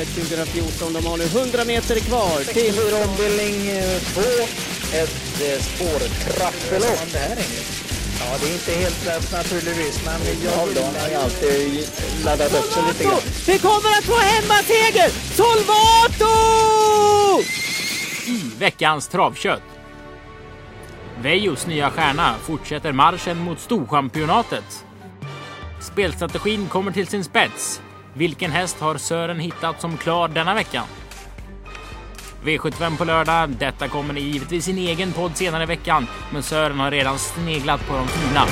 loppet 2014. De har nu 100 meter kvar till... 64 ombildning 2. Ett eh, spårtrappelopp. Ja, det är inte helt lätt naturligtvis, men jag har ju alltid laddat upp sig lite grann. Vi kommer att få hemmaseger! Solvato! i veckans travkött. Vejos nya stjärna fortsätter marschen mot Storchampionatet. Spelstrategin kommer till sin spets. Vilken häst har Sören hittat som klar denna veckan? V75 på lördag. Detta kommer givetvis i sin egen podd senare i veckan, men Sören har redan sneglat på de fina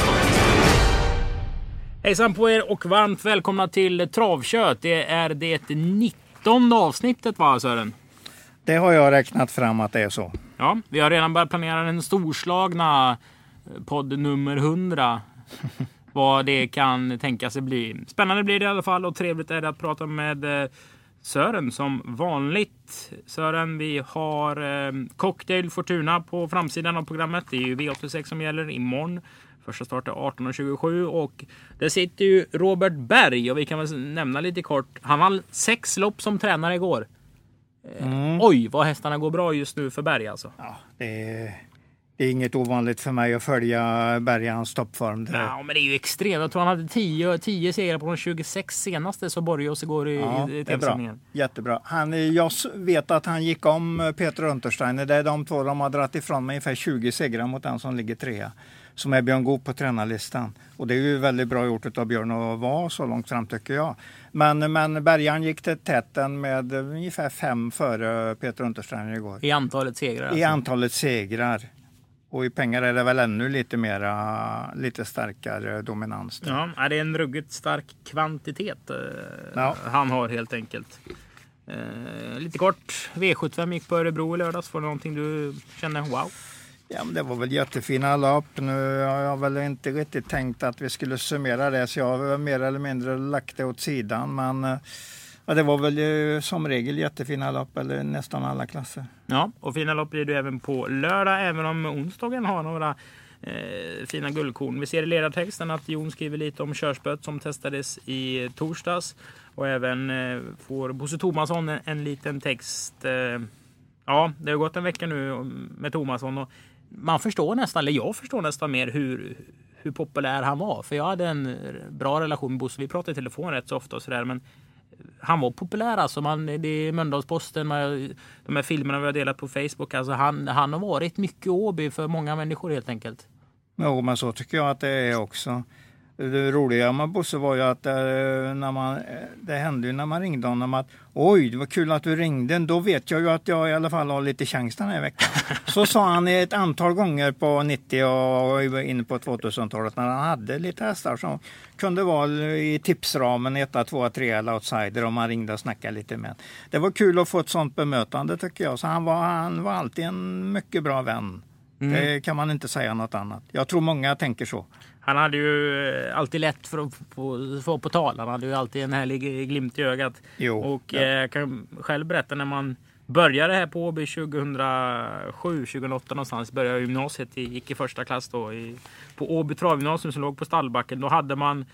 Hejsan på er och varmt välkomna till Travkött. Det är det 19 avsnittet va Sören? Det har jag räknat fram att det är så. Ja, vi har redan börjat planera den storslagna eh, podd nummer 100. Vad det kan tänka sig bli. Spännande blir det i alla fall och trevligt är det att prata med eh, Sören som vanligt. Sören, vi har eh, Cocktail Fortuna på framsidan av programmet. Det är ju V86 som gäller imorgon. Första start är 18.27 och det sitter ju Robert Berg och vi kan väl nämna lite kort. Han vann sex lopp som tränare igår. Mm. Oj, vad hästarna går bra just nu för Berg alltså. Ja, det, är, det är inget ovanligt för mig att följa Berg i hans toppform. Ja, men det är ju extremt. Jag tror han hade 10, 10 segrar på de 26 senaste så Borgås igår i, ja, i, bra. Jättebra. Han, jag vet att han gick om Peter Untersteiner. Det är de två de har dragit ifrån med ungefär 20 segrar mot den som ligger trea som är Björn Goop på tränarlistan. Och det är ju väldigt bra gjort av Björn att vara så långt fram tycker jag. Men, men Bergan gick till täten med ungefär fem före Peter Untersteiner igår. I antalet segrar? Alltså. I antalet segrar. Och i pengar är det väl ännu lite mera, lite starkare dominans. Ja, det är en ruggigt stark kvantitet eh, ja. han har helt enkelt. Eh, lite kort, V75 gick på Örebro i lördags. Var det någonting du känner wow? Ja, men det var väl jättefina lopp. Nu har jag väl inte riktigt tänkt att vi skulle summera det så jag har mer eller mindre lagt det åt sidan. Men eh, ja, det var väl eh, som regel jättefina lopp, eller nästan alla klasser. Ja, och fina lopp blir det även på lördag, även om onsdagen har några eh, fina guldkorn. Vi ser i ledartexten att Jon skriver lite om körspöet som testades i torsdags. Och även eh, får Bosse Tomasson en, en liten text. Eh, ja, det har gått en vecka nu med Tomasson och man förstår nästan, eller jag förstår nästan mer hur, hur populär han var. För jag hade en bra relation med Bosse. Vi pratade i telefon rätt så ofta och sådär. Men han var populär alltså. Man, det är Mölndalsposten, de här filmerna vi har delat på Facebook. Alltså han, han har varit mycket Åby för många människor helt enkelt. Jo, men så tycker jag att det är också. Det roliga med Bosse var ju att eh, när man, det hände ju när man ringde honom att oj, det var kul att du ringde. Då vet jag ju att jag i alla fall har lite chans den här veckan. Så sa han ett antal gånger på 90 och in på 2000-talet när han hade lite hästar som kunde vara i tipsramen 1, 2, 3 eller outsider om man ringde och snackade lite med. Det var kul att få ett sånt bemötande tycker jag. Så han var, han var alltid en mycket bra vän. Mm. Det kan man inte säga något annat. Jag tror många tänker så. Han hade ju eh, alltid lätt för att få på tal. Han hade ju alltid en härlig glimt i ögat. Jo, och ja. jag eh, kan själv berätta när man började här på Åby 2007, 2008 någonstans. Började gymnasiet, gick i första klass då i, på Åby travgymnasium som låg på Stallbacken. Då hade man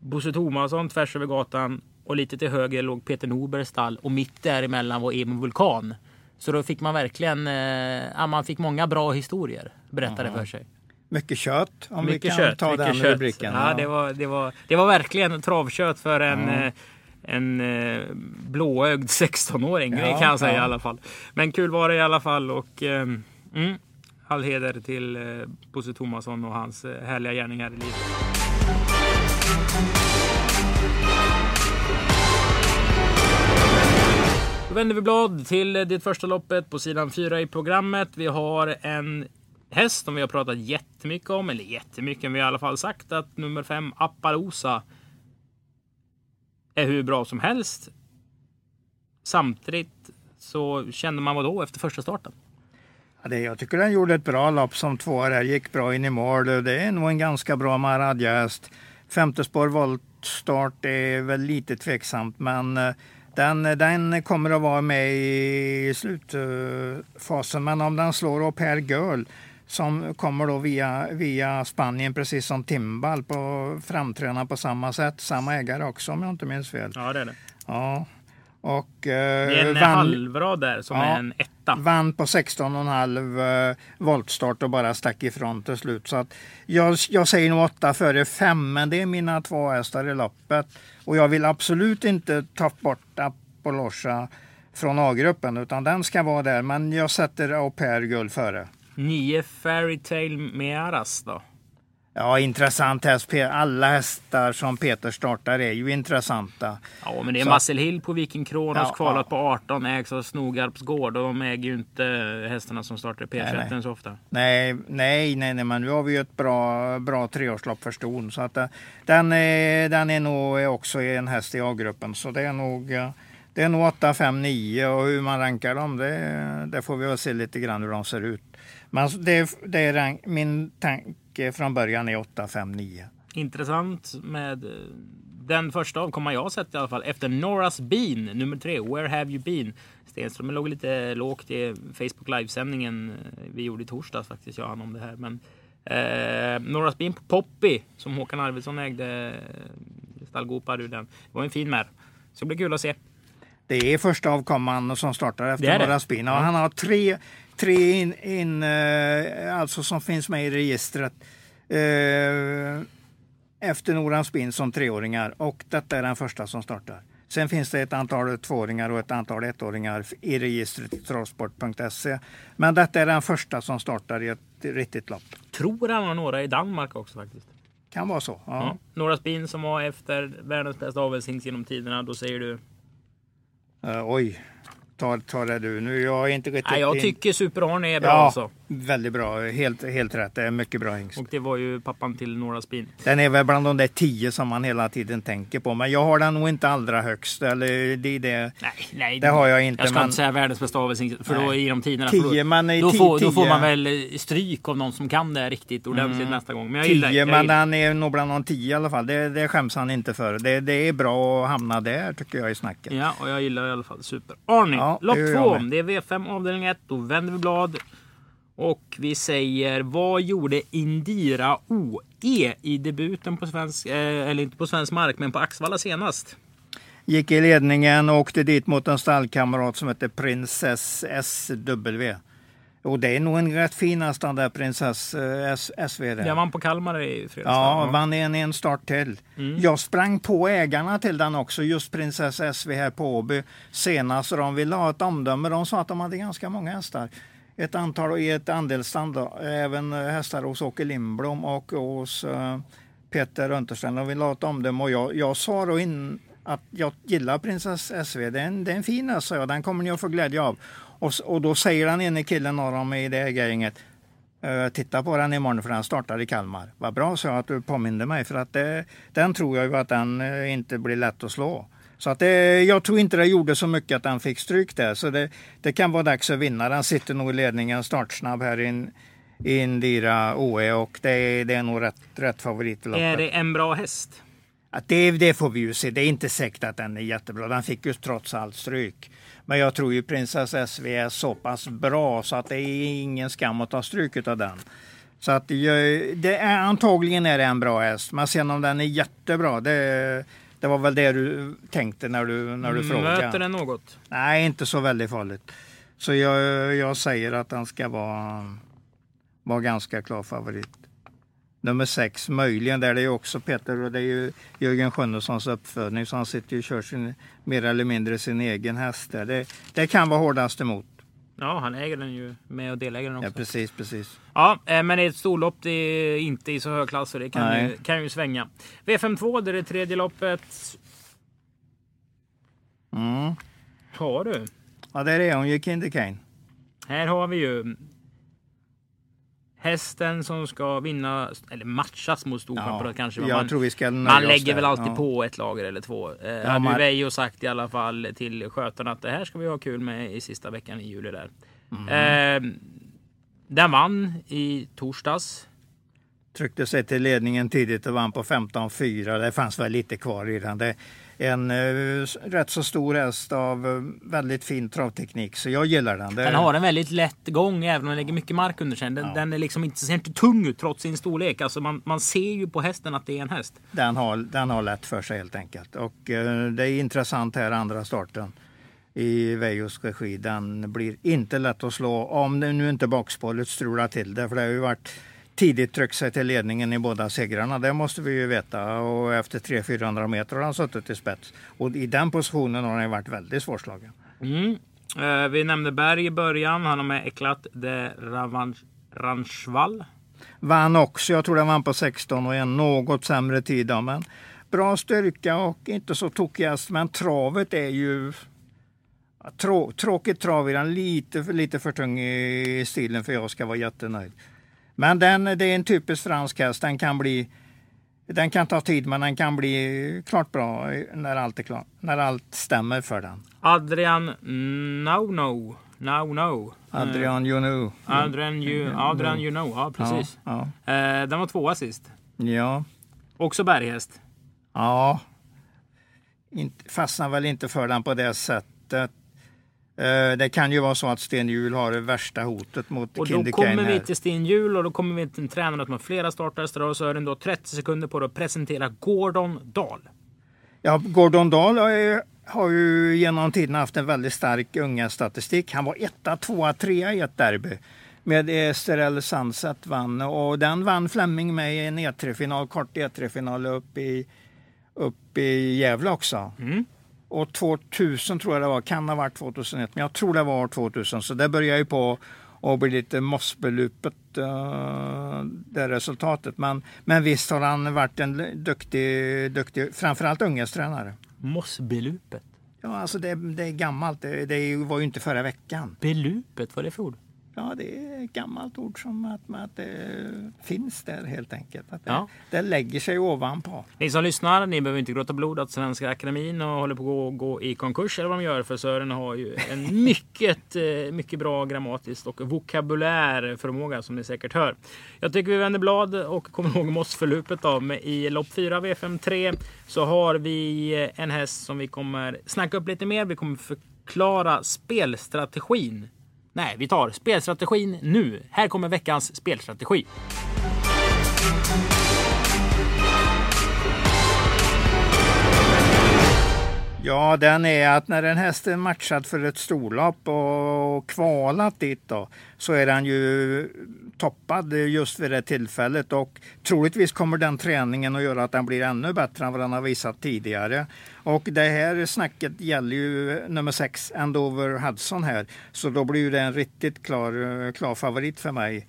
Bosse Tomasson tvärs över gatan och lite till höger låg Peter Norbergs stall och mitt däremellan var Emil Vulkan. Så då fick man verkligen, eh, ja, man fick många bra historier berättade Aha. för sig. Mycket kött, om mycket vi kan kött, ta den kött. rubriken. Ja, ja, Det, var, det, var, det var verkligen travkött för en. Eh, en eh, blåögd 16-åring, ja, kan jag säga ja. i alla fall. Men kul var det i alla fall och eh, mm, all heder till eh, Bosse Tomasson och hans eh, härliga gärningar i livet. Då vänder vi blad till det första loppet på sidan 4 i programmet. Vi har en häst som vi har pratat jättemycket om, eller jättemycket, men vi har i alla fall sagt att nummer 5 Apparosa är hur bra som helst. Samtidigt så kände man vad då efter första starten? Ja, det, jag tycker den gjorde ett bra lopp som tvåa där, gick bra in i mål. Det är nog en ganska bra Maradja-häst. Femte spår voltstart är väl lite tveksamt, men eh, den, den kommer att vara med i slutfasen. Men om den slår upp Per Girl som kommer då via, via Spanien, precis som Timbal, på framträdande på samma sätt. Samma ägare också om jag inte minns fel. Ja, det är det. Ja. Och Det är eh, en vann, halvrad där som Ja. är en etta. vann på 16,5 eh, voltstart och bara stack ifrån till slut. Så att jag, jag säger nog 8 före 5, men det är mina två hästar i loppet. Och jag vill absolut inte ta bort Apollosa från A-gruppen, utan den ska vara där. Men jag sätter Au pair guld före. Nio Fairytale Mearas då. Ja, intressant häst. Alla hästar som Peter startar är ju intressanta. Ja, men det är Så- Marcel Hill på Viking Kronos Ja, kvalat ja. på 18, ägs av Snogarps gård och de äger ju inte hästarna som startar i Nej, P21 nej. så ofta. Nej, nej, nej, nej, men nu har vi ju ett bra, bra treårslopp för ston. Så att, eh, den, är, den är nog också en häst i A-gruppen. Så det är nog, eh, det är nog 8, 5, 9 och hur man rankar dem det, det får vi väl se lite grann hur de ser ut. Men det, det är rank, min tanke från början är 8, 5, 9. Intressant med eh, den första avkomman jag har sett i alla fall. Efter Norras Bean, nummer tre. Where have you been? Stenström låg lite lågt i Facebook livesändningen eh, vi gjorde i torsdags faktiskt. Jag hann om det här. Men eh, Norras Bean på Poppy som Håkan Arvidsson ägde. eh, Stallgopar ur den. Det var en fin mär. Så det blir kul att se. Det är första avkomman som startar efter några spin. Och han har tre, tre in, in, eh, alltså som finns med i registret. Eh, efter Noran Spin som treåringar och detta är den första som startar. Sen finns det ett antal tvååringar och ett antal ettåringar i registret travsport.se. Men detta är den första som startar i ett riktigt lopp. Tror han har några i Danmark också faktiskt. Kan vara så. Ja. Ja. Några spin som var efter världens bästa avelshingst genom tiderna. Då säger du? Eh, oj, ta, ta det du. Nu jag är inte riktigt Nej, jag tycker Super-Arne är bra Ja, alltså. Väldigt bra. Helt, helt rätt. Det är mycket bra hingst. Och det var ju pappan till några spin. Den är väl bland de där tio som man hela tiden tänker på. Men jag har den nog inte allra högst. Eller det, det. Nej, nej. Det har jag inte, Jag ska men- inte säga världens bästa avelshingst. För då i de tiderna. Tio, men då, ti- får, då får tio- man väl stryk av någon som kan det riktigt ordentligt nästa gång. Men jag gillar, Tio, jag men den är nog bland de tio i alla fall. Det, det skäms han inte för. Det, det är bra att hamna där tycker jag i snacket. Ja, och jag gillar i alla fall Super-Arne. Ja, det Lopp två. Det är V5 avdelning 1. Då vänder vi blad. Och vi säger, vad gjorde Indira OE i debuten på svensk, eh, eller inte på svensk mark, men på Axvalla senast? Gick i ledningen och åkte dit mot en stallkamrat som heter Princess SW. Och det är nog en rätt fin häst där Princess eh, S, SV. Jag vann på Kalmar i fredags. Ja, vann en, en start till. Mm. Jag sprang på ägarna till den också, just Prinsessa SV här på Åby senast. Och de ville ha ett omdöme. De sa att de hade ganska många hästar. Ett antal i ett andelsstand. Då. Även eh, hästar hos Åke Lindblom och hos eh, Peter Untersten. De ville ha ett omdöme och jag, jag sa då in att jag gillar Prinsess SV. Det är en, det är en fin häst, sa jag. Den kommer ni att få glädje av. Och, och då säger den ene killen av dem i det ägargänget eh, titta på den imorgon för den startar i Kalmar. Vad bra så att du påminde mig för att det, den tror jag ju att den inte blir lätt att slå. Så att det, jag tror inte det gjorde så mycket att den fick stryk där. Så det, det kan vara dags att vinna. Den sitter nog i ledningen startsnabb här i in, i Indira OE och det, det är nog rätt, rätt favorit i loppet. Är det en bra häst? Att det, det får vi ju se. Det är inte säkert att den är jättebra. Den fick ju trots allt stryk. Men jag tror ju prinsessa SV är så pass bra så att det är ingen skam att ta stryk av den. Så att det är, antagligen är det en bra häst. Men sen om den är jättebra, det, det var väl det du tänkte när du, när du frågade. Möter den något? Nej, inte så väldigt farligt. Så jag, jag säger att den ska vara, vara ganska klar favorit. Nummer sex, möjligen, där det är också Peter och det är ju Jörgen Skönnessons uppfödning så han sitter ju och kör sin, mer eller mindre sin egen häst där. Det, det kan vara hårdast emot. Ja, han äger den ju med och deläger den också. Ja, precis, precis. Ja, eh, men det är ett storlopp. Det är inte i så hög klass så det kan, ju, kan ju svänga. V52, det är det tredje loppet. Mm. Har du? Ja, där är hon ju, Kinder Kane. Här har vi ju hästen som ska vinna, eller matchas mot Storchampionat Ja, kanske. man, man lägger där. väl alltid Ja. på ett lager eller två. Eh, Ja, hade ju man- Veijo sagt i alla fall till skötarna att det här ska vi ha kul med i sista veckan i juli där. Mm. Eh, den vann i torsdags. Tryckte sig till ledningen tidigt och vann på 15-4. Det fanns väl lite kvar i den. Det en uh, rätt så stor häst av eh, väldigt fin travteknik, så jag gillar den. Den har en väldigt lätt gång även om den lägger mycket mark under sig. Den, Ja. den är liksom inte, ser inte tung ut trots sin storlek. Alltså man, man ser ju på hästen att det är en häst. den, har, den har lätt för sig helt enkelt. Och eh, det är intressant här andra starten. i Vejos regi. Den blir inte lätt att slå om nu inte bakspåret strular till det. För det har ju varit tidigt tryckt sig till ledningen i båda segrarna. Det måste vi ju veta. Och efter 300-400 meter har han suttit i spets. Och i den positionen har han varit väldigt svårslagen. Mm. Eh, vi nämnde Berg i början. Han har med Eklat de Ranchval. Vann också. Jag tror den vann på 16 och en något sämre tid. Då, men bra styrka och inte så tokigast. Men travet är ju Trå, tråkigt trav i den, lite, lite för tung i stilen för jag ska vara jättenöjd. Men den, det är en typisk fransk häst. Den kan bli den kan ta tid men den kan bli klart bra när allt är klart. När allt stämmer för den. Adrian No No. No No. Adrian You Know. Adrian You, Adrian you Know. Ja precis. Ja, ja. Eh, den var tvåa sist. Ja. Också berghäst. Ja. fastnar väl inte för den på det sättet. Eh, det kan ju vara så att Sten Hjul har det värsta hotet mot Och då kommer vi till Sten Hjul och då kommer vi till en tränare som har flera starthästar och så är det 30 sekunder på att presentera Gordon Dahl. Ja, Gordon Dahl har ju genom tiden haft en väldigt stark unga statistik. Han var etta, tvåa, trea i ett derby med Esterel Sunset vann och den vann Flemming med i en E3-final, kort E3-final upp i, upp i Gävle också. Mm. Och 2000 tror jag det var, kan ha varit 2001, men jag tror det var 2000. Så det börjar ju på att bli lite mossbelupet, uh, det resultatet. Men, men visst har han varit en duktig, duktig framförallt ungestränare. Mossbelupet? Ja, alltså det, det är gammalt. Det, det, var ju inte förra veckan. Belupet, vad är det för ord? Ja, det är ett gammalt ord som att, att det finns där helt enkelt. Att det, ja. det lägger sig ovanpå. Ni som lyssnar, ni behöver inte gråta blod att Svenska Akademin och håller på att gå i konkurs eller vad de gör. För Sören har ju en mycket, eh, mycket bra grammatisk och vokabulär förmåga som ni säkert hör. Jag tycker vi vänder blad och kommer ihåg mossförlupet då. I lopp 4 V53 så har vi en häst som vi kommer snacka upp lite mer. Vi kommer förklara spelstrategin Nej, vi tar spelstrategin nu. Här kommer veckans spelstrategi. Ja, den är att när en häst är matchad för ett storlopp och kvalat dit då, så är den ju toppad just vid det tillfället och troligtvis kommer den träningen att göra att den blir ännu bättre än vad den har visat tidigare. Och det här snacket gäller ju nummer 6, Andover Hudson här, så då blir det en riktigt klar, klar favorit för mig.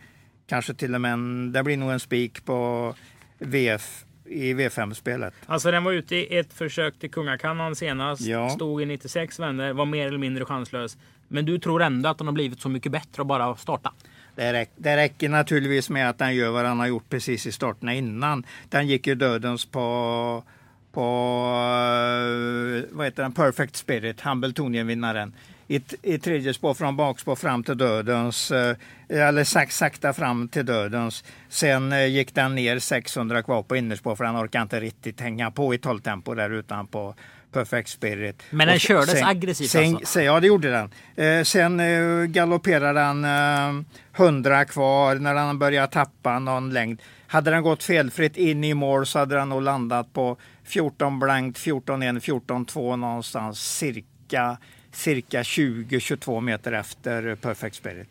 Kanske till och med en, det blir nog en spik på VF i V5-spelet. Alltså den var ute i ett försök till Kungakannan senast. Ja. Stod i 96 vänner, var mer eller mindre chanslös. Men du tror ändå att den har blivit så mycket bättre att bara starta? Det, räck, det räcker naturligtvis med att den gör vad den har gjort precis i starterna innan. Den gick ju dödens på, på eh, vad heter den? Perfect Spirit, Hambletonian-vinnaren i, i tredje spår från bakspår fram till dödens, eh, eller sakta fram till dödens. Sen eh, gick den ner 600 kvar på innerspår för den orkade inte riktigt hänga på i 12 tempo där utan på Perfect Spirit. Men den kördes sen, aggressivt sen, alltså? ja, det gjorde den. Eh, sen eh, galopperade den eh, 100 kvar när den började tappa någon längd. Hade den gått felfritt in i mål så hade den nog landat på 14 blankt, 14-1, 14-2 någonstans cirka cirka 20-22 meter efter Perfect Spirit.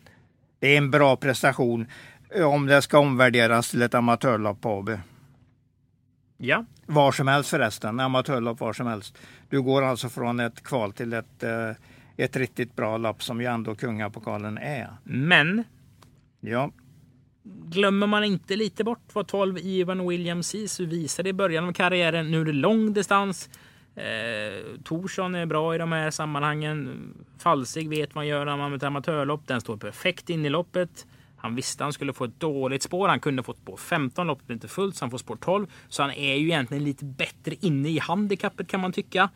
Det är en bra prestation eh, om det ska omvärderas till ett amatörlopp på AB. Ja. Var som helst förresten, amatörlopp var som helst. Du går alltså från ett kval till ett, eh, ett riktigt bra lopp som ju ändå kungapokalen är. Men. Ja. Glömmer man inte lite bort vad 12 Ivan Williams Sisu visade i början av karriären. Nu är det lång distans. Eh, Torsson är bra i de här sammanhangen. Falsig vet man gör när man med ett amatörlopp. Den står perfekt in i loppet. Han visste han skulle få ett dåligt spår. Han kunde fått spår 15, loppet inte fullt, så han får spår 12. Så han är ju egentligen lite bättre inne i handikappet kan man tycka.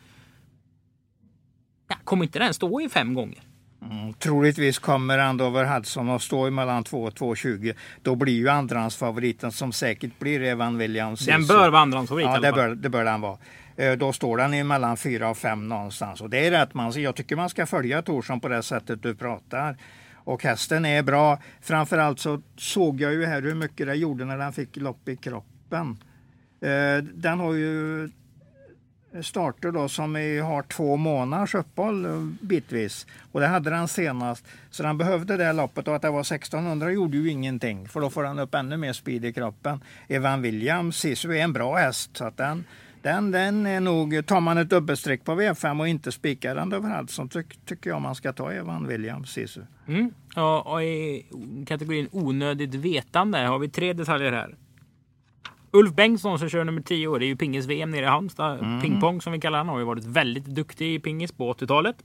Ja, kommer inte den stå i fem gånger? Mm, troligtvis kommer Andover Hudson att stå mellan 2 och 2,20. Då blir ju andrahandsfavoriten som säkert blir Evan Williams. Den bör vara andrahandsfavorit Ja, det bör, det bör den vara. Eh, då står den i mellan 4 och 5 någonstans. Och det är rätt. Man, jag tycker man ska följa Torsson på det sättet du pratar. Och hästen är bra. Framförallt så såg jag ju här hur mycket det gjorde när den fick lopp i kroppen. Eh, den har ju starter då som är, har två månaders uppehåll eh, bitvis. Och det hade den senast. Så den behövde det loppet och att det var 1600 gjorde ju ingenting. För då får den upp ännu mer speed i kroppen. Evan Williams, Sisu är en bra häst. Så att den, den, den är nog, tar man ett dubbelstreck på V5 och inte spikar den överallt så ty, tycker jag man ska ta Evan Williams, Sisu. Mm. Ja, och i kategorin onödigt vetande har vi tre detaljer här. Ulf Bengtsson som kör nummer 10 år, det är ju pingis-VM nere i Halmstad. Mm. Pingpong som vi kallar han har ju varit väldigt duktig i pingis på 80-talet.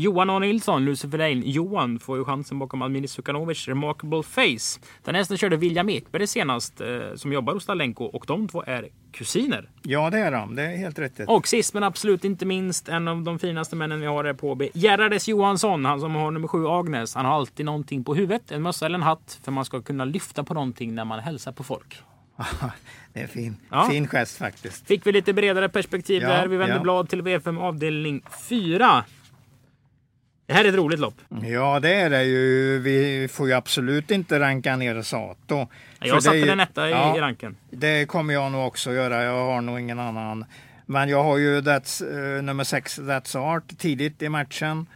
Johan A Nilsson, Lucifer Lane. Johan får ju chansen bakom Adminis Sukanovic Remarkable Face. Den hästen körde William Ekberg senast, eh, som jobbar hos Talenko och de två är kusiner. Ja, det är de. Det är helt rätt. Och sist men absolut inte minst, en av de finaste männen vi har här på B. Gerhardes Johansson, han som har nummer 7 Agnes. Han har alltid någonting på huvudet, en mössa eller en hatt, för man ska kunna lyfta på någonting när man hälsar på folk. det är fin, Ja. fin gest faktiskt. Fick vi lite bredare perspektiv Ja, där. Vi vänder ja. blad till V5 avdelning 4. Det här är ett roligt lopp. Ja, det är det ju. Vi får ju absolut inte ranka ner Sato. Jag satte är ju- den etta i, ja, ranken. Det kommer jag nog också göra. Jag har nog ingen annan. Men jag har ju that's, eh, nummer 6, That's Art, tidigt i matchen.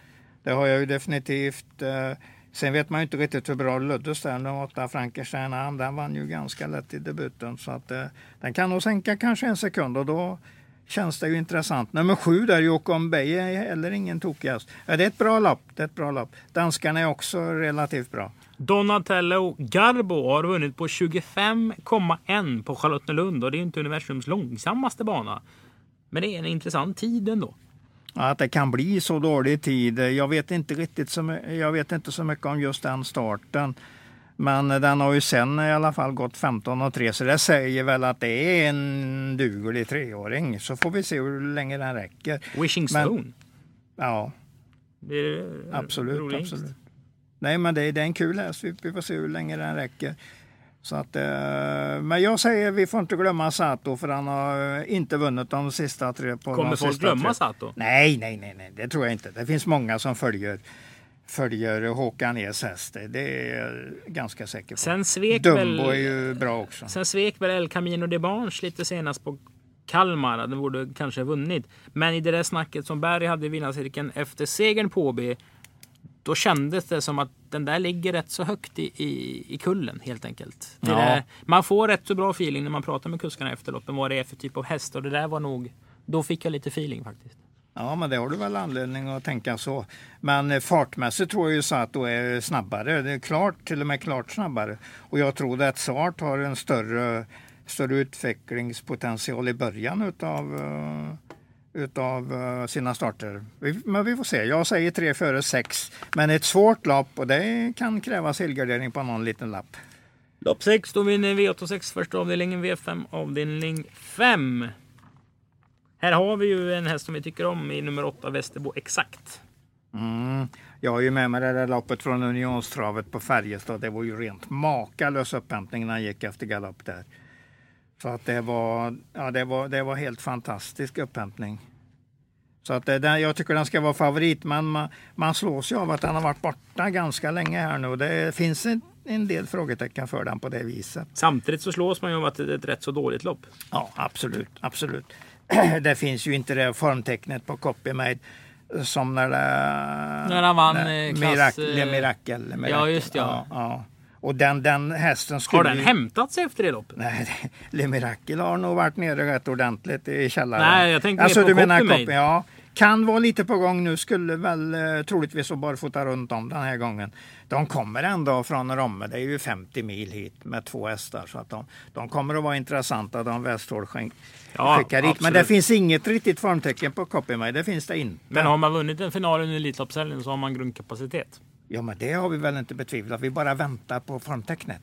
Det har jag ju definitivt. eh, sen vet man ju inte riktigt hur bra Luddes där, nummer 8, Frankenstein, han, den vann ju ganska lätt i debuten. Så att eh, den kan nog sänka kanske en sekund och då känns det ju intressant. Nummer 7 där, Jockum Bey, är heller ingen tokig häst. Ja, det är ett bra lopp. Det är ett bra lopp. Danskarna är också relativt bra. Donatello Garbo har vunnit på 25,1 på Charlottenlund och det är inte universums långsammaste bana. Men det är en intressant tid ändå. Att det kan bli så dålig tid. Jag vet inte riktigt så, jag vet inte så mycket om just den starten. Men den har ju sen i alla fall gått 15 och 3 så det säger väl att det är en duglig treåring. Så får vi se hur länge den räcker. Wishing Men- Stone. Ja, är absolut. absolut. Nej, men det, är- det är en kul häst. Vi, får se hur länge den räcker. Så att, eh, men jag säger vi får inte glömma Sato för han har eh, inte vunnit de sista tre. På Kommer folk glömma tre. Sato? Nej, nej, nej, nej, det tror jag inte. Det finns många som följer, följer Håkan Es häst. Det är jag ganska säker på. Sen svek Dumbo väl... är ju bra också. Sen svek väl El Camino de Barnes lite senast på Kalmar. Den borde kanske ha vunnit. Men i det där snacket som Berg hade i vinnarcirkeln efter segern på OB. Då kändes det som att den där ligger rätt så högt i, i, i kullen helt enkelt. Ja. där, man får rätt så bra feeling när man pratar med kuskarna efter loppen vad det är för typ av häst. Och det där var nog... Då fick jag lite feeling faktiskt. Ja, men det har du väl anledning att tänka så. Men eh, fartmässigt tror jag ju att hon är snabbare. Det är klart, till och med klart snabbare. Och jag tror att Sart har en större, större utvecklingspotential i början utav, eh, utav eh, sina starter. Men vi får se. Jag säger tre före sex. Men ett svårt lopp och det kan krävas helgardering på någon liten lapp. Lopp sex, då vinner V86 första avdelningen, V5 avdelning 5. Här har vi ju en häst som vi tycker om i nummer 8, Västerbo Exakt. Mm. Jag har ju med mig det där loppet från Unionstravet på Färjestad. Det var ju rent makalös upphämtning när han gick efter galopp där. Så att det var, ja, det var, det var helt fantastisk upphämtning. Så att det, den- jag tycker den ska vara favorit, men man, man slås ju av att den har varit borta ganska länge här nu. Det finns en, en del frågetecken för den på det viset. Samtidigt så slås man ju av att det är ett rätt så dåligt lopp. Ja, absolut, absolut. det finns ju inte det formtecknet på Copymade som när det... När han vann, när- klass, Mirakel, eh, Mirakel, Mirakel. ja, just ja. ja. Och den, den hästen skulle Har den ju- hämtat sig efter det loppet? Nej, Le Miracle har nog varit nere rätt ordentligt i källaren. Nej, jag tänkte mer alltså, på du menar Copymade. Copy, ja. Kan vara lite på gång nu, skulle väl eh, troligtvis att barfota runt om den här gången. De kommer ändå från Romme, det är ju 50 mil hit med två hästar. Så att de, de kommer att vara intressanta, de Westholm skänk- Ja, skickar hit. Men absolut. det finns inget riktigt formtecken på Copymade, det finns det inte. Men har man vunnit en final under Elitloppshelgen så har man grundkapacitet. Ja, men det har vi väl inte betvivlat, vi bara väntar på formtecknet.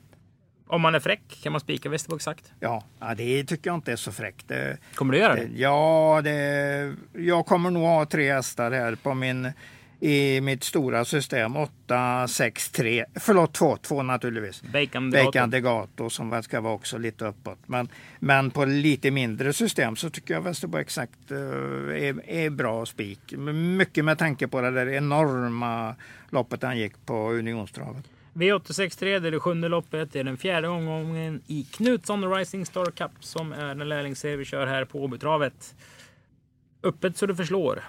Om man är fräck kan man spika Västerbo Exakt. Ja, det tycker jag inte är så fräckt. Kommer du göra det? Ja, det, jag kommer nog ha tre hästar här på min, i mitt stora system. 8, 6, 3. Förlåt, 2. 2 naturligtvis. Bacon Bacon Degato. Degato som ska vara också lite uppåt. Men, men på lite mindre system så tycker jag Västerbo Exakt eh, är, är bra spik. Mycket med tanke på det där enorma loppet han gick på Unionstravet. V863, det är det sjunde loppet. Det är den fjärde omgången i Knutsson Rising Star Cup som är den lärlingsserie vi kör här på Åbytravet. Öppet så det förslår.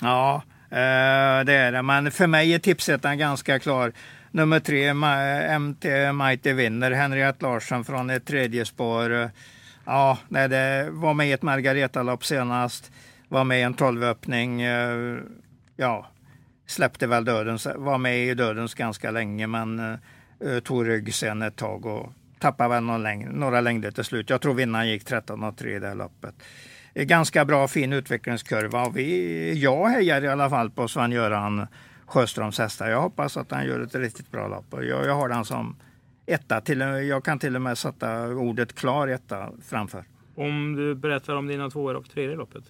Ja, eh, det är det. Men för mig är tipsettan ganska klar. Nummer tre, MT Mighty vinner. Henriette Larsson från ett tredje spår. Ja, nej, det var med i ett Margareta-lopp senast. Var med i en tolvöppning. Eh, ja, släppte väl dödens, var med i dödens ganska länge men uh, tog rygg sen ett tag och tappade väl någon längd, några längder till slut. Jag tror vinnaren gick 13,3 i det loppet. Ganska bra fin utvecklingskurva och vi, jag hejar i alla fall på Sven-Göran Sjöströms hästar. Jag hoppas att han gör ett riktigt bra lopp. Jag, jag har den som etta. Till, jag kan till och med sätta ordet klar etta framför. Om du berättar om dina tvåor och tredje loppet?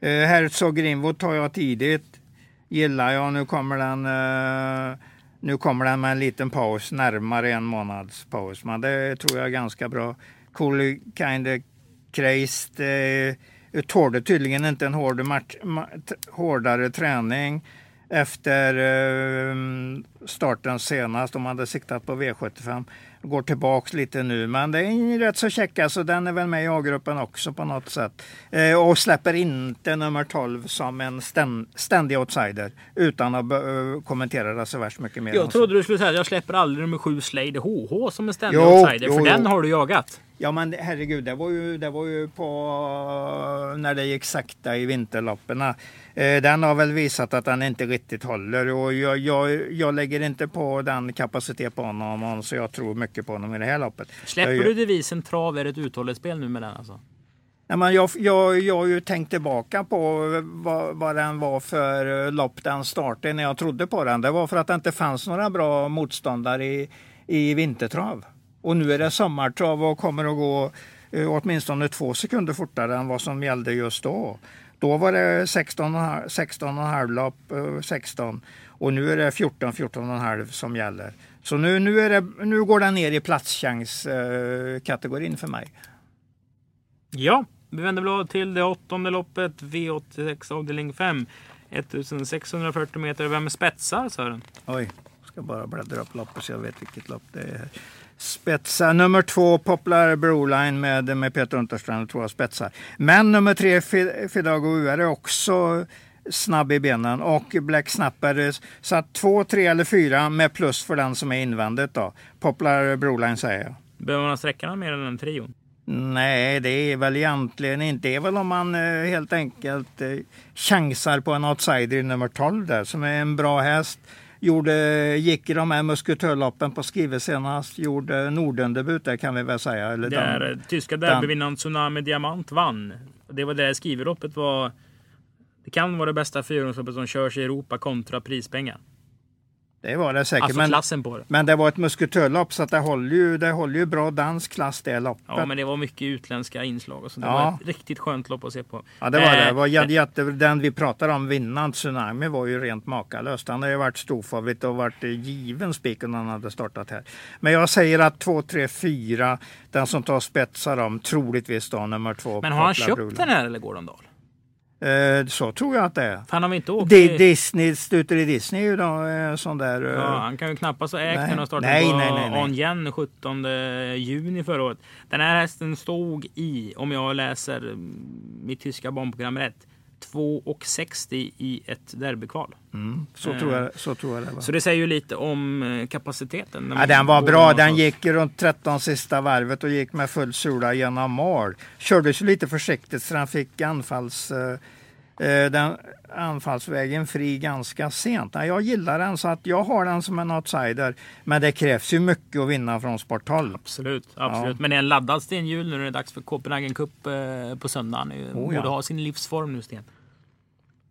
Eh, Herzog Greenwood tar jag tidigt. Gillar jag. Nu kommer den eh, nu kommer den med en liten paus, närmare en månads paus. Men det tror jag är ganska bra. Cool kind of crazed. Eh, tålde tydligen inte en hård match, hårdare träning efter eh, starten senast. De hade siktat på V75. Går tillbaks lite nu, men det är rätt så käcka så den är väl med i A-gruppen också på något sätt. Eh, och släpper inte nummer 12 som en ständig outsider utan att kommentera det så värst mycket mer. Jag trodde du skulle säga att jag släpper aldrig nummer 7 Slade HH som en ständig jo, outsider, jo, för jo. den har du jagat. Ja men herregud, det var ju, det var ju på när det gick sakta i vinterloppen. Eh, den har väl visat att den inte riktigt håller och jag, jag, jag lägger inte på den kapacitet på honom så jag tror mycket på honom i det här loppet. Släpper du devisen trav är ett uthålligt spel nu med den alltså? Nej, men jag, jag, jag har ju tänkt tillbaka på vad, vad den var för lopp den startade när jag trodde på den. Det var för att det inte fanns några bra motståndare i, i vintertrav. Och nu är det sommartrav och kommer att gå eh, åtminstone två sekunder fortare än vad som gällde just då. Då var det 16,5 16 lopp, 16 och nu är det 14, 14,5 som gäller. Så nu, nu, är det, nu går den ner i platschans-kategorin för mig. Ja, vi vänder blad till det åttonde loppet, V86 avdelning 5. 1640 meter. Vem spetsar Sören? Oj, ska bara bläddra upp loppet så jag vet vilket lopp det är spetsar. Nummer två, Poplar Broline med, med Peter Unterstrand, tror jag spetsar. Men nummer tre, Fidago UR är också snabb i benen och Black Snapper satt två, tre eller fyra med plus för den som är invändigt då. Poplar Broline säger jag. Behöver man sträcka någon mer än en trion? Nej, det är väl egentligen inte. Det är väl om man eh, helt enkelt eh, chansar på en outsider i nummer 12 där som är en bra häst gjorde, gick i de här musketörloppen på Skive senast. Gjorde Nordendebut där kan vi väl säga. Eller där den, tyska derbyvinnaren Tsunami Diamant vann. Det var det Skiveloppet var. Det kan vara det bästa fyrhjulsloppet som körs i Europa kontra prispengar. Det var det säkert. Alltså men, klassen på det. Men det var ett musketörlopp så det håller ju, det håller ju bra dansk klass det loppet. Ja men det var mycket utländska inslag och så. Det ja. var ett riktigt skönt lopp att se på. Ja det var det. det var eh, jätte, den vi pratade om, vinnaren Tsunami, var ju rent makalöst. Han har ju varit storfavorit och varit given spik när han hade startat här. Men jag säger att 2, 3, 4, den som tar spetsar om, troligtvis då nummer två. Men har han köpt Brula. den här eller går den Dahl? Eh, så tror jag att det är. Han har inte åkt Di Disney, Stuter i Disney är ju då, eh, sån där... Eh, ja, han kan ju knappast ha ägt den och startat nej, på nej, nej, nej. Ongen 17 juni förra året. Den här hästen stod i, om jag läser mitt tyska barnprogram rätt, 2,60 i ett derbykval. Mm, så, tror jag, så tror jag det var. Så det säger ju lite om kapaciteten. Ja, den var bra. Den gick runt 13 sista varvet och gick med full sula genom mål. Kördes lite försiktigt så den fick anfalls... den anfallsvägen fri ganska sent. Jag gillar den så att jag har den som en outsider. Men det krävs ju mycket att vinna från Sport 12. Absolut, absolut. Ja. men det är en laddad stenhjul nu när det är dags för Copenhagen Cup på söndagen. Oh, Borde ja. ha sin livsform nu Sten.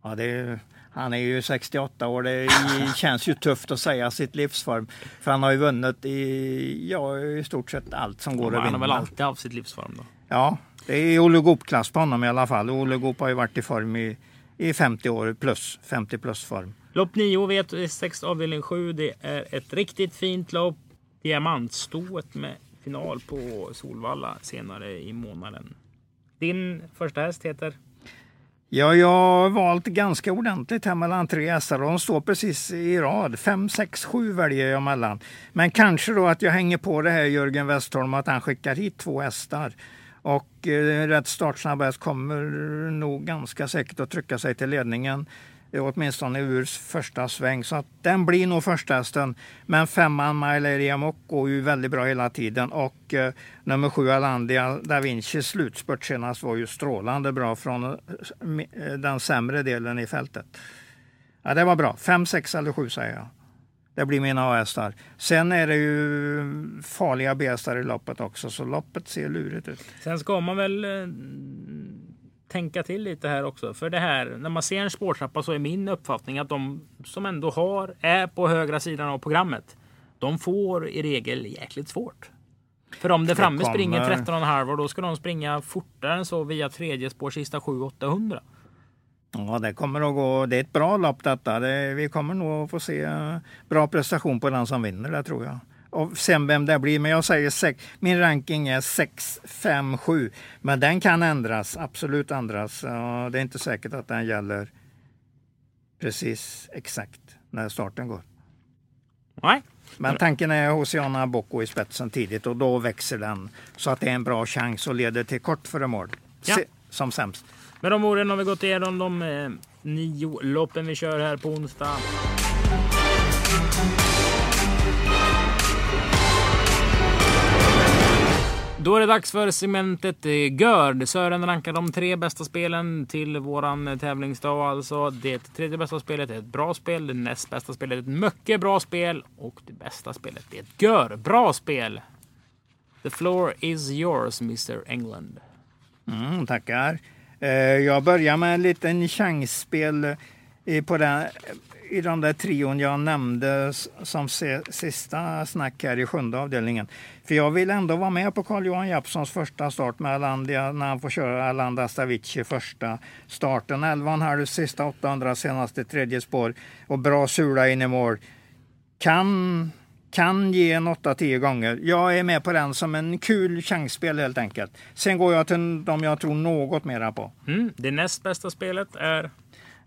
Ja, det är, han är ju 68 år. Det känns ju tufft att säga sitt livsform. För han har ju vunnit i, ja, i stort sett allt som går ja, att vinna. Han har väl alltid haft sitt livsform då? Ja, det är Olle Goop-klass på honom i alla fall. Olle Goop har ju varit i form i, i 50 år plus, 50 plus form. Lopp 9 V6 avdelning 7. Det är ett riktigt fint lopp. Diamantstoet med final på Solvalla senare i månaden. Din första häst heter? Ja, jag har valt ganska ordentligt här mellan tre hästar och de står precis i rad. Fem, sex, sju väljer jag mellan. Men kanske då att jag hänger på det här Jörgen Westholm att han skickar hit två hästar. Och eh, rätt startsnabb häst kommer nog ganska säkert att trycka sig till ledningen eh, åtminstone ur första sväng. Så att den blir nog första hästen. Men femman Maileria Mock går ju väldigt bra hela tiden. Och eh, nummer sju Alandia Da Vinci slutspurt senast var ju strålande bra från eh, eh, den sämre delen i fältet. Ja, det var bra. Fem, sex eller sju säger jag. Det blir mina A-hästar. Sen är det ju farliga B-hästar i loppet också, så loppet ser lurigt ut. Sen ska man väl eh, tänka till lite här också. För det här, när man ser en spårtrappa så är min uppfattning att de som ändå har, är på högra sidan av programmet, de får i regel jäkligt svårt. För om det framme kommer... springer 13,5 och då ska de springa fortare än så via tredje spår sista 7-800. Ja, det kommer att gå. Det är ett bra lopp detta. Det, vi kommer nog få se bra prestation på den som vinner det tror jag och sen vem det blir. Men jag säger sex. Min ranking är 6, 5, 7. Men den kan ändras, absolut ändras. Det är inte säkert att den gäller precis exakt när starten går. Nej. Men tanken är Hosiana Bocco i spetsen tidigt och då växer den så att det är en bra chans och leder till kort före mål. Ja. Som sämst. Med de orden har vi gått igenom de eh, nio loppen vi kör här på onsdag. Då är det dags för cementet eh, Görd. Sören rankar de tre bästa spelen till våran eh, tävlingsdag. Alltså det tredje bästa spelet är ett bra spel. Det näst bästa spelet är ett mycket bra spel. Och det bästa spelet är ett Gör bra spel. The floor is yours Mr England. Mm, tackar. Eh, jag börjar med en liten chansspel eh, på den i den där trion jag nämnde som sista snack här i sjunde avdelningen. För jag vill ändå vara med på Carl-Johan Jeppssons första start med Alandia när han får köra Alanda Stavici första starten. 11,5 sista 800 senaste tredje spår och bra sula in i mål. Kan kan ge en 8-10 gånger. Jag är med på den som en kul chansspel helt enkelt. Sen går jag till de jag tror något mera på. Mm, det näst bästa spelet är?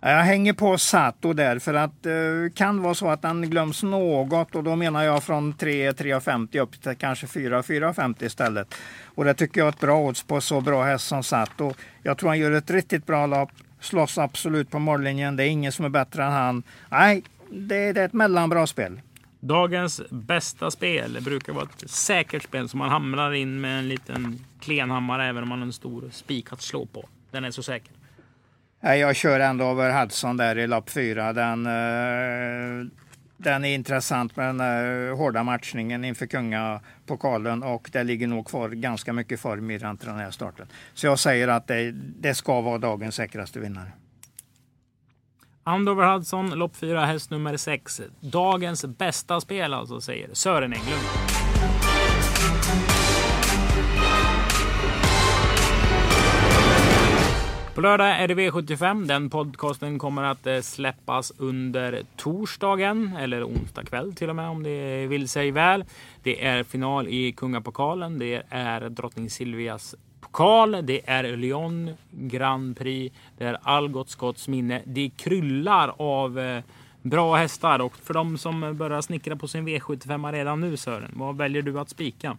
Jag hänger på Sato där för att det eh, kan vara så att den glöms något och då menar jag från 3-3,50 upp till kanske 4-4,50 istället. Och det tycker jag är ett bra odds på så bra häst som Sato. Jag tror han gör ett riktigt bra lopp. Slåss absolut på mållinjen. Det är ingen som är bättre än han. Nej, det, det är ett mellanbra spel. Dagens bästa spel brukar vara ett säkert spel som man hamrar in med en liten klenhammare även om man har en stor spik att slå på. Den är så säker. Jag kör ändå över Hudson där i lopp fyra. Den, eh, den är intressant med den eh, hårda matchningen inför kungapokalen och det ligger nog kvar ganska mycket form i den till den här starten. Så jag säger att det, det ska vara dagens säkraste vinnare. Andover Hudson, lopp 4, häst nummer 6. Dagens bästa spel alltså, säger Sören Englund. På lördag är det V75. Den podcasten kommer att eh, släppas under torsdagen eller onsdag kväll till och med om det vill sig väl. Det är final i Kungapokalen. Det är drottning Silvias pokal. Det är Lyon Grand Prix. Det är Algot Scotts minne. Det kryllar av eh, bra hästar och för de som börjar snickra på sin V75 redan nu Sören, vad väljer du att spika?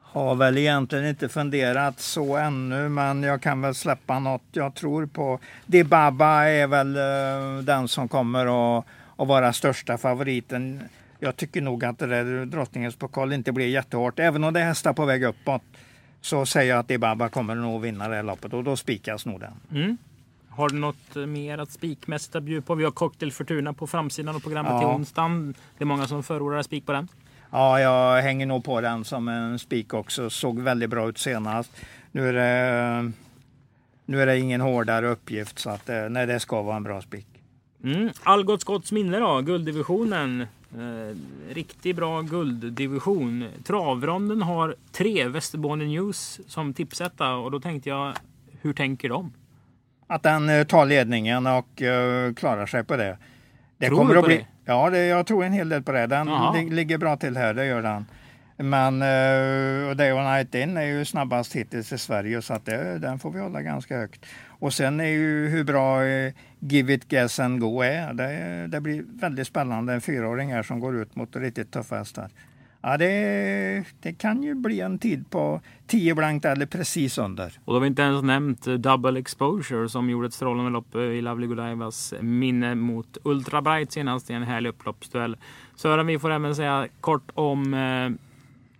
Har väl egentligen inte funderat så ännu, men jag kan väl släppa något jag tror på. Dibaba är väl eh, den som kommer att, att vara största favoriten. Jag tycker nog att det där drottningens pokal inte blir jättehårt. Även om det är hästar på väg uppåt så säger jag att Dibaba kommer nog vinna det här loppet och då spikas nog den. Mm. Har du något mer att spikmässigt att bjuda på? Vi har Cocktail Fortuna på framsidan av programmet ja. till onsdagen. Det är många som förordar spik på den. Ja, jag hänger nog på den som en spik också. Såg väldigt bra ut senast. Nu är det, nu är det ingen hårdare uppgift så att eh, nej, det ska vara en bra spik. Mm. Algot Scotts minne då, gulddivisionen. Eh, riktigt bra gulddivision. Travronden har tre Västerbotten News som tipsetta och då tänkte jag, hur tänker de? Att den eh, tar ledningen och uh, klarar sig på det. Det Tror kommer du på att bli, det? Ja, det, jag tror en hel del på det. Den li, ligger bra till här, det gör den. Men uh, Day One Night In är ju snabbast hittills i Sverige så att det, den får vi hålla ganska högt. Och sen är ju hur bra eh, Give It Gas and Go är. Det, det blir väldigt spännande. En fyraåring här som går ut mot riktigt tuffa hästar. Ja, det, det kan ju bli en tid på 10 blankt eller precis under. Och då har vi inte ens nämnt eh, Double Exposure som gjorde ett strålande lopp eh, i Lovely Godivas minne mot Ultra Bright senast i en härlig upploppsduell. Sören, vi får även säga kort om eh,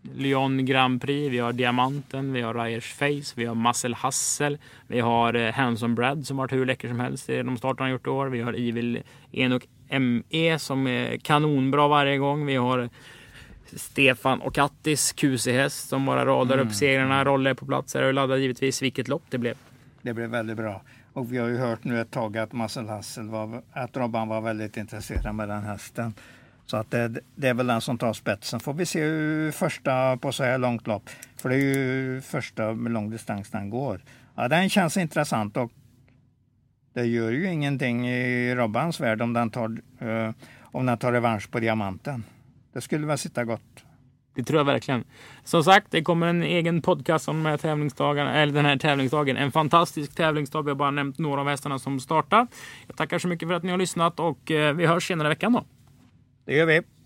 Lyon Grand Prix. Vi har Diamanten, vi har Ryers Face, vi har Muscle Hassel, vi har eh, Hanson Brad som varit hur läcker som helst i de starter han gjort i år. Vi har Evil Enok ME som är kanonbra varje gång. Vi har Stefan och Kattis QC-häst som bara radar Mm. upp segrarna. Rolle är på plats här och laddar givetvis vilket lopp det blev. Det blev väldigt bra. Och vi har ju hört nu ett tag att Marcel Hassel var, att Robban var väldigt intresserad med den hästen. Så att det, det är väl den som tar spetsen. Får vi se hur första på så här långt lopp. För det är ju första med lång distans den går. Ja, den känns intressant och det gör ju ingenting i Robbans värld om den tar, eh, om den tar revansch på diamanten. Det skulle väl sitta gott. Det tror jag verkligen. Som sagt, det kommer en egen podcast om de här tävlingsdagarna, eller den här tävlingsdagen. En fantastisk tävlingsdag. Vi har bara nämnt några av hästarna som startar. Jag tackar så mycket för att ni har lyssnat och eh, vi hörs senare i veckan då. Det gör vi.